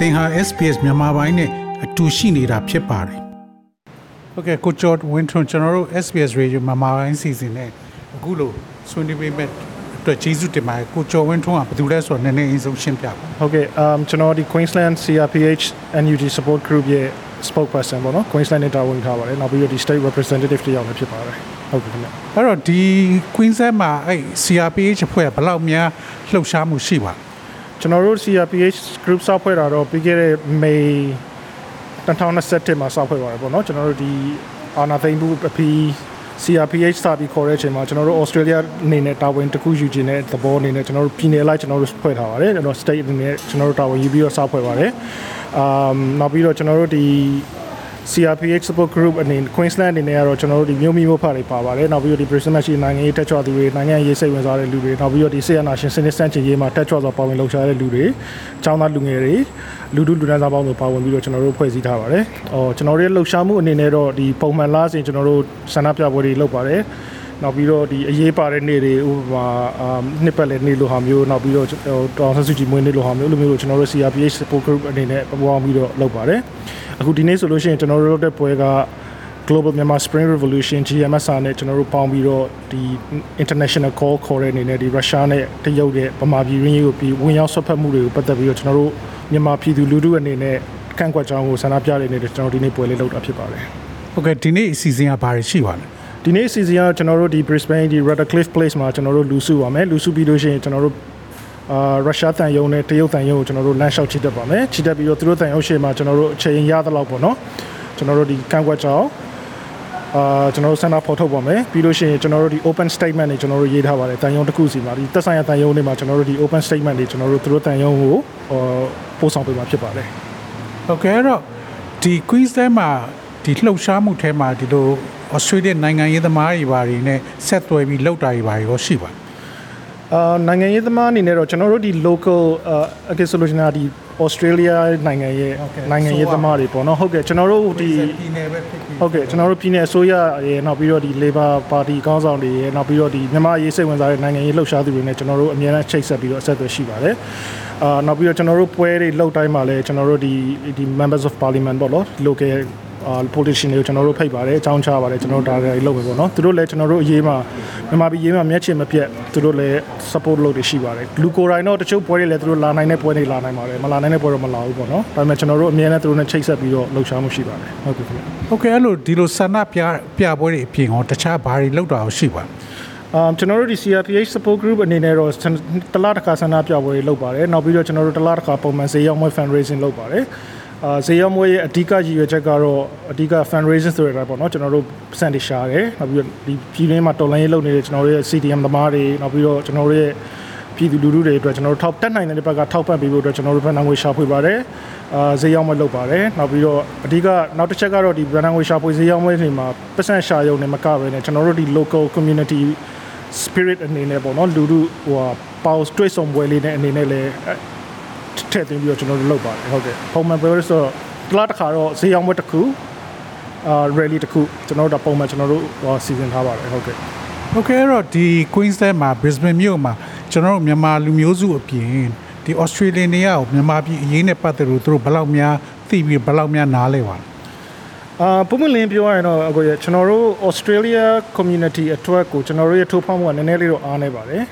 သင်ဟာ SPS မြန်မာပိုင်းနဲ့အတူရှိနေတာဖြစ်ပါတယ်ဟုတ်ကဲ့ကိုကျော်ဝင်းထွန်းကျွန်တော်တို့ SBS Radio မြန်မာပိုင်းစီစဉ်နဲ့အခုလိုဆွေးနွေးပေးမဲ့အတွက်ကျေးဇူးတင်ပါတယ်ကိုကျော်ဝင်းထွန်းကဘယ်သူလဲဆိုတော့နည်းနည်းအရင်ဆုံးရှင်းပြပါဟုတ်ကဲ့ um ကျွန်တော်ဒီ Queensland CRPH NUG support group ရဲ့ spokesperson ပေါ့နော် Queensland နဲ့တာဝန်ထားပါတယ်နောက်ပြီးတော့ဒီ state representative တယောက်လည်းဖြစ်ပါတယ်ဟုတ်ကဲ့ခင်ဗျအဲ့တော့ဒီ Queensland မှာအဲ့ CRPH အဖွဲ့ကဘယ်လောက်များလှုပ်ရှားမှုရှိပါလဲ ကျွန်တော်တို့ CRPH group စောက်ဖွဲ့တာတော့ပြီးခဲ့တဲ့ May 2021မှာစောက်ဖွဲ့ပါတယ်ပေါ့နော်ကျွန်တော်တို့ဒီအာနာသိမ့်မှုအပြီး CRPH စပြီးခေါ်တဲ့အချိန်မှာကျွန်တော်တို့ Australia အနေနဲ့တာဝန်တစ်ခုယူခြင်းတဲ့သဘောအနေနဲ့ကျွန်တော်တို့ပြည်နယ်လိုက်ကျွန်တော်တို့ဖွဲ့ထားပါတယ်ကျွန်တော် state အနေနဲ့ကျွန်တော်တို့တာဝန်ယူပြီးတော့စောက်ဖွဲ့ပါတယ်အမ်နောက်ပြီးတော့ကျွန်တော်တို့ဒီ CRPH support group အနေနဲ့ Queensland အနေနဲ့ကတော့ကျွန်တော်တို့ဒီမြို့မိမြို့ဖတွေပါပါတယ်နောက်ပြီးတော့ဒီ Brisbane မှာရှိတဲ့နိုင်ငံရေးတက်ကြွသူတွေနိုင်ငံရေးစိတ်ဝင်စားတဲ့လူတွေနောက်ပြီးတော့ဒီဆေးရနာရှင်စနစ်စန့်ချင်ရေးမှာတက်ကြွစွာပါဝင်လှုပ်ရှားတဲ့လူတွေចောင်းသားလူငယ်တွေလူထုလူတန်းစားပေါင်းစုံပါဝင်ပြီးတော့ကျွန်တော်တို့ဖွဲ့စည်းထားပါတယ်။အော်ကျွန်တော်တို့ရဲ့လှုပ်ရှားမှုအနေနဲ့တော့ဒီပုံမှန်လားစဉ်ကျွန်တော်တို့ဆန္ဒပြပွဲတွေလုပ်ပါတယ်။ နောက်ပြီးတော့ဒီအရေးပါတဲ့နေ့တွေဥပမာအာနှစ်ပတ်လည်နေ့လိုဟာမျိုးနောက်ပြီးတော့တောင်ဆဆူကြီးမွေးနေ့လိုဟာမျိုးလိုမျိုးကိုကျွန်တော်တို့ CRPH support group အနေနဲ့ပူးပေါင်းပြီးတော့လုပ်ပါတယ်။အခုဒီနေ့ဆိုလို့ရှိရင်ကျွန်တော်တို့လုပ်တဲ့ပွဲက Global Myanmar Spring Revolution GMSR နဲ့ကျွန်တော်တို့ပေါင်းပြီးတော့ဒီ international call ခေါ်တဲ့အနေနဲ့ဒီရုရှားနဲ့တရုတ်ရဲ့ဗမာပြည်ရင်းရေးကိုပြီးဝင်ရောက်ဆွတ်ဖက်မှုတွေကိုပတ်သက်ပြီးတော့ကျွန်တော်တို့မြန်မာပြည်သူလူထုအနေနဲ့ကန့်ကွက်ကြောင်းကိုဆန္ဒပြတဲ့အနေနဲ့ကျွန်တော်ဒီနေ့ပွဲလေးလုပ်တာဖြစ်ပါတယ်ဟုတ်ကဲ့ဒီနေ့အစီအစဉ်ကဘာတွေရှိပါလဲ ဒီနေ့ season ကကျွန်တော်တို့ဒီ Brisbane ဒီ Radcliffe Place မှာကျွန်တော်တို့လူစုပါမယ်လူစုပြီးလို့ရှိရင်ကျွန်တော်တို့အာရုရှားတန်ယုံနဲ့တရုတ်တန်ယုံကိုကျွန်တော်တို့လမ်းလျှောက်ချစ်တတ်ပါမယ်ချစ်တတ်ပြီးတော့သူတို့တန်ယုံရှေ့မှာကျွန်တော်တို့အချိန်ရသလောက်ပေါ့နော်ကျွန်တော်တို့ဒီကန့်ကွက်ကြောင်းအာကျွန်တော်တို့ဆန္ဒဖော်ထုတ်ပါမယ်ပြီးလို့ရှိရင်ကျွန်တော်တို့ဒီ open statement တွေကျွန်တော်တို့ရေးထားပါတယ်တန်ယုံတစ်ခုစီမှာဒီသက်ဆိုင်ရာတန်ယုံတွေမှာကျွန်တော်တို့ဒီ open statement တွေကျွန်တော်တို့သူတို့တန်ယုံကိုဟောပို့ဆောင်ပေးမှာဖြစ်ပါတယ်ဟုတ်ကဲ့အဲ့တော့ဒီ Queensland မှာဒီလှုပ်ရှားမှုထဲမှာဒီလို Australia နိုင်ငံရေးသမားတွေဘာတွေနဲ့ဆက်သွယ်ပြီးလှုပ်တာတွေဘာတွေရောရှိပါလဲအာနိုင်ငံရေးသမားအနေနဲ့တော့ကျွန်တော်တို့ဒီ local အာအကယ်ဆိုလို့ရှိရင်ဒီ Australia နိုင်ငံရဲ့နိုင်ငံရေးသမားတွေပေါ့နော်ဟုတ်ကဲ့ကျွန်တော်တို့ဒီပြည်နယ်ပဲဖြစ်ပြီးဟုတ်ကဲ့ကျွန်တော်တို့ပြည်내အစိုးရရဲ့နောက်ပြီးတော့ဒီ Labor Party ကောင်းဆောင်တွေရဲ့နောက်ပြီးတော့ဒီမြန်မာရေးစိတ်ဝင်စားတဲ့နိုင်ငံရေးလှုပ်ရှားသူတွေနဲ့ကျွန်တော်တို့အများအားချိတ်ဆက်ပြီးတော့အဆက်အသွယ်ရှိပါတယ်အာနောက်ပြီးတော့ကျွန်တော်တို့ပွဲတွေလှုပ်တိုင်းမှာလည်းကျွန်တော်တို့ဒီဒီ Members of Parliament ပေါ့နော် local အာ politician တွေကိုကျွန်တော်တို့ဖိတ်ပါတယ်အကြောင်းချပါတယ်ကျွန်တော်တို့ဒါတွေလုပ်မယ်ပေါ့နော်သူတို့လည်းကျွန်တော်တို့အရေးမှာမြန်မာပြည်ရေးမှာမျက်ခြေမပြတ်သူတို့လည်း support လုပ်တွေရှိပါတယ်လူကိုယ်တိုင်တော့တချို့ပွဲတွေလည်းသူတို့လာနိုင်တဲ့ပွဲတွေလာနိုင်ပါတယ်မလာနိုင်တဲ့ပွဲတော့မလာဘူးပေါ့နော်ဒါပေမဲ့ကျွန်တော်တို့အမြဲတမ်းသူတို့နဲ့ချိတ်ဆက်ပြီးတော့လှုပ်ရှားမှုရှိပါတယ်ဟုတ်ကဲ့ခင်ဗျဟုတ်ကဲ့အဲ့လိုဒီလိုဆန္ဒပြပြပွဲတွေအပြင်ရောတခြားဘာတွေလှုပ်တာရောရှိပါလဲ um ကျွန်တော်တို့ဒီ CRPH support group အနေနဲ့တော့တလားတစ်ခါဆန္ဒပြပွဲတွေလုပ်ပါတယ်နောက်ပြီးတော့ကျွန်တော်တို့တလားတစ်ခါပုံမှန်ဈေးရောက်မွေး fundraising လုပ်ပါတယ် အာဈေးရောက်မွေးရဲ့အဓိကရည်ရွယ်ချက်ကတော့အဓိက fundraising ဆိုရတာပေါ့နော်ကျွန်တော်တို့စံတရှာတယ်နောက်ပြီးတော့ဒီပြည်တွင်းမှာတော်လိုင်းရေးလုပ်နေတဲ့ကျွန်တော်တို့ရဲ့ CDM သမားတွေနောက်ပြီးတော့ကျွန်တော်တို့ရဲ့ပြည်သူလူထုတွေအတွက်ကျွန်တော်တို့ထောက်တက်နိုင်တဲ့ဘက်ကထောက်ပံ့ပေးဖို့အတွက်ကျွန်တော်တို့ဘဏ္ဍာငွေရှာဖွေပါတယ်အာဈေးရောက်မလုပ်ပါတယ်နောက်ပြီးတော့အဓိကနောက်တစ်ချက်ကတော့ဒီဘဏ္ဍာငွေရှာဖွေဈေးရောက်မွေးတွေမှာပတ်စံရှာရုံနဲ့မကဘဲနဲ့ကျွန်တော်တို့ဒီ local community spirit အနေနဲ့ပေါ့နော်လူထုဟိုဟာပေါစတွေ့ဆုံပွဲလေးနဲ့အနေနဲ့လည်း ထည့်သွင်းပြီးတော့ကျွန်တော်တို့လုပ်ပါတယ်ဟုတ်ကဲ့ပုံမှန်ပွဲဆိုတော့တစ်လားတစ်ခါတော့ဈေးရောက်ပွဲတစ်ခုအာ rally တစ်ခုကျွန်တော်တို့ဒါပုံမှန်ကျွန်တော်တို့ဟိုစီစဉ်ထားပါတယ်ဟုတ်ကဲ့ဟုတ်ကဲ့အဲ့တော့ဒီ Queensland မှာ Brisbane မြို့မှာကျွန်တော်တို့မြန်မာလူမျိုးစုအပြင်ဒီ Australian တွေကရောမြန်မာပြည်အရေးနဲ့ပတ်သက်လို့သူတို့ဘယ်လောက်များသိပြီးဘယ်လောက်များနားလဲပါလဲအာပုံမှန်လင်းပြောရရင်တော့အခုရကျွန်တော်တို့ Australia community အတွက်ကိုကျွန်တော်တို့ရဲ့ထိုးဖောက်မှုကနည်းနည်းလေးတော့အားနေပါတယ်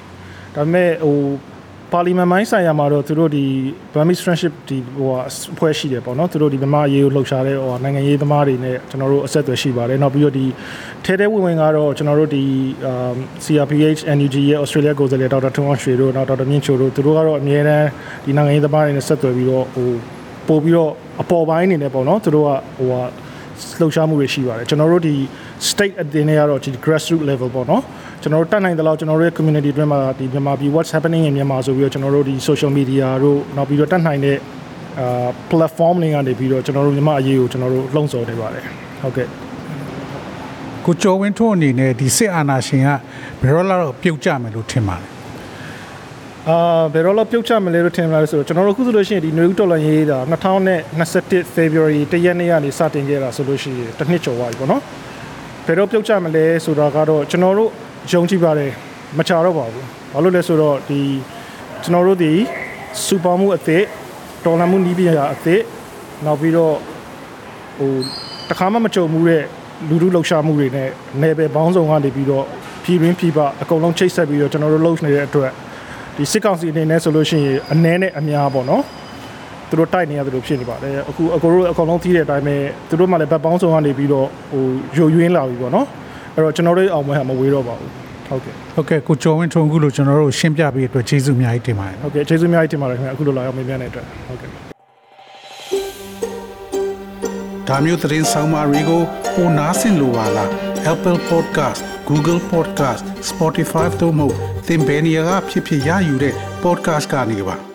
ဒါပေမဲ့ဟို ပါလီမန်မိုင်းဆိုင်ရာမှာတော့သူတို့ဒီ Burmese friendship ဒီဟိုအဖွဲ့ရှိတယ်ပေါ့နော်သူတို့ဒီမြန်မာရေးကိုလှုပ်ရှားတဲ့ဟိုနိုင်ငံရေးသမားတွေနဲ့ကျွန်တော်တို့အဆက်အသွယ်ရှိပါတယ်နောက်ပြီးတော့ဒီထဲထဲဝင်ဝင်ကတော့ကျွန်တော်တို့ဒီ CRPH NUG ရဲ့ Australia ကိုယ်စားလှယ်ဒေါက်တာထွန်းအောင်ရွှေတို့နောက်ဒေါက်တာမြင့်ချိုတို့သူတို့ကတော့အမြဲတမ်းဒီနိုင်ငံရေးသမားတွေနဲ့ဆက်သွယ်ပြီးတော့ဟိုပို့ပြီးတော့အပေါ်ပိုင်းအနေနဲ့ပေါ့နော်သူတို့ကဟိုဟာလှုပ်ရှားမှုတွေရှိပါတယ်ကျွန်တော်တို့ဒီ state အတင်းတွေကတော့ဒီ grassroots level ပေါ့နော် ကျွန်တော်တို့တက်နိုင်တဲ့လောက်ကျွန်တော်တို့ရဲ့ community အတွင်းမှာဒီမြန်မာပြည် what's happening in Myanmar ဆိုပြီးတော့ကျွန်တော်တို့ဒီ social media တို့နောက်ပြီးတော့တက်နိုင်တဲ့အာ platform တွေကနေပြီးတော့ကျွန်တော်တို့မြန်မာအရေးကိုကျွန်တော်တို့လှုံ့ဆော်နေပါတယ်ဟုတ်ကဲ့ကိုကျော်ဝင်းထွန်းအနေနဲ့ဒီစစ်အာဏာရှင်ကဘယ်တော့လောက်ပြုတ်ကြမယ်လို့ထင်ပါလဲအာဘယ်တော့လောက်ပြုတ်ချမလဲလို့ထင်လာလဲဆိုတော့ကျွန်တော်တို့အခုဆိုလို့ရှိရင်ဒီနွေဦးတော်လန်ရေးတာ2021 February တရက်နေ့ကနေစတင်ခဲ့တာဆိုလို့ရှိရင်တစ်နှစ်ကျော်သွားပြီပေါ့နော်ဘယ်တော့ပြုတ်ချမလဲဆိုတာကတော့ကျွန်တော်တို့ ယုံကြည်ပါတယ်မချတော့ပါဘူးဘာလို့လဲဆိုတော့ဒီကျွန်တော်တို့ဒီစူပါမှုအသစ်တော်လန်မှုနီးပြရာအသစ်နောက်ပြီးတော့ဟိုတခါမှမကြုံမှုတဲ့လူလူလှုပ်ရှားမှုတွေနဲ့နယ်ပယ်ပေါင်းစုံကနေပြီးတော့ပြည်ရင်းပြည်ပအကုန်လုံးချိတ်ဆက်ပြီးတော့ကျွန်တော်တို့လှုပ်နေတဲ့အတွက်ဒီစစ်ကောင်စီအနေနဲ့ဆိုလို့ရှိရင်အ ਨੇ နဲ့အများပေါ့နော်သူတို့တိုက်နေရတယ်လို့ဖြစ်နေပါတယ်အခုအကိုတို့အကုန်လုံးသိတဲ့အတိုင်းပဲသူတို့မှလည်းဘက်ပေါင်းစုံကနေပြီးတော့ဟိုယိုယွင်းလာပြီပေါ့နော် အဲ့တော့ကျွန်တော်တို့အောင်ပွဲဟာမဝေးတော့ပါဘူးဟုတ်ကဲ့ဟုတ်ကဲ့ကိုကျော်ဝင်းထွန်းအခုလိုကျွန်တော်တို့ရှင်းပြပေးတဲ့အတွက်ကျေးဇူးအများကြီးတင်ပါတယ်ဟုတ်ကဲ့ကျေးဇူးအများကြီးတင်ပါတယ်ခင်ဗျအခုလိုလာရောက်မေးမြန်းတဲ့အတွက်ဟုတ်ကဲ့ဒါမျိုးသတင်းဆောင်မတွေကိုပိုနားဆင်လိုပါလား Apple Podcast Google Podcast Spotify တို့မှာသင်ပင်ရာဖြစ်ဖြစ်ရယူတဲ့ podcast ကနေပါ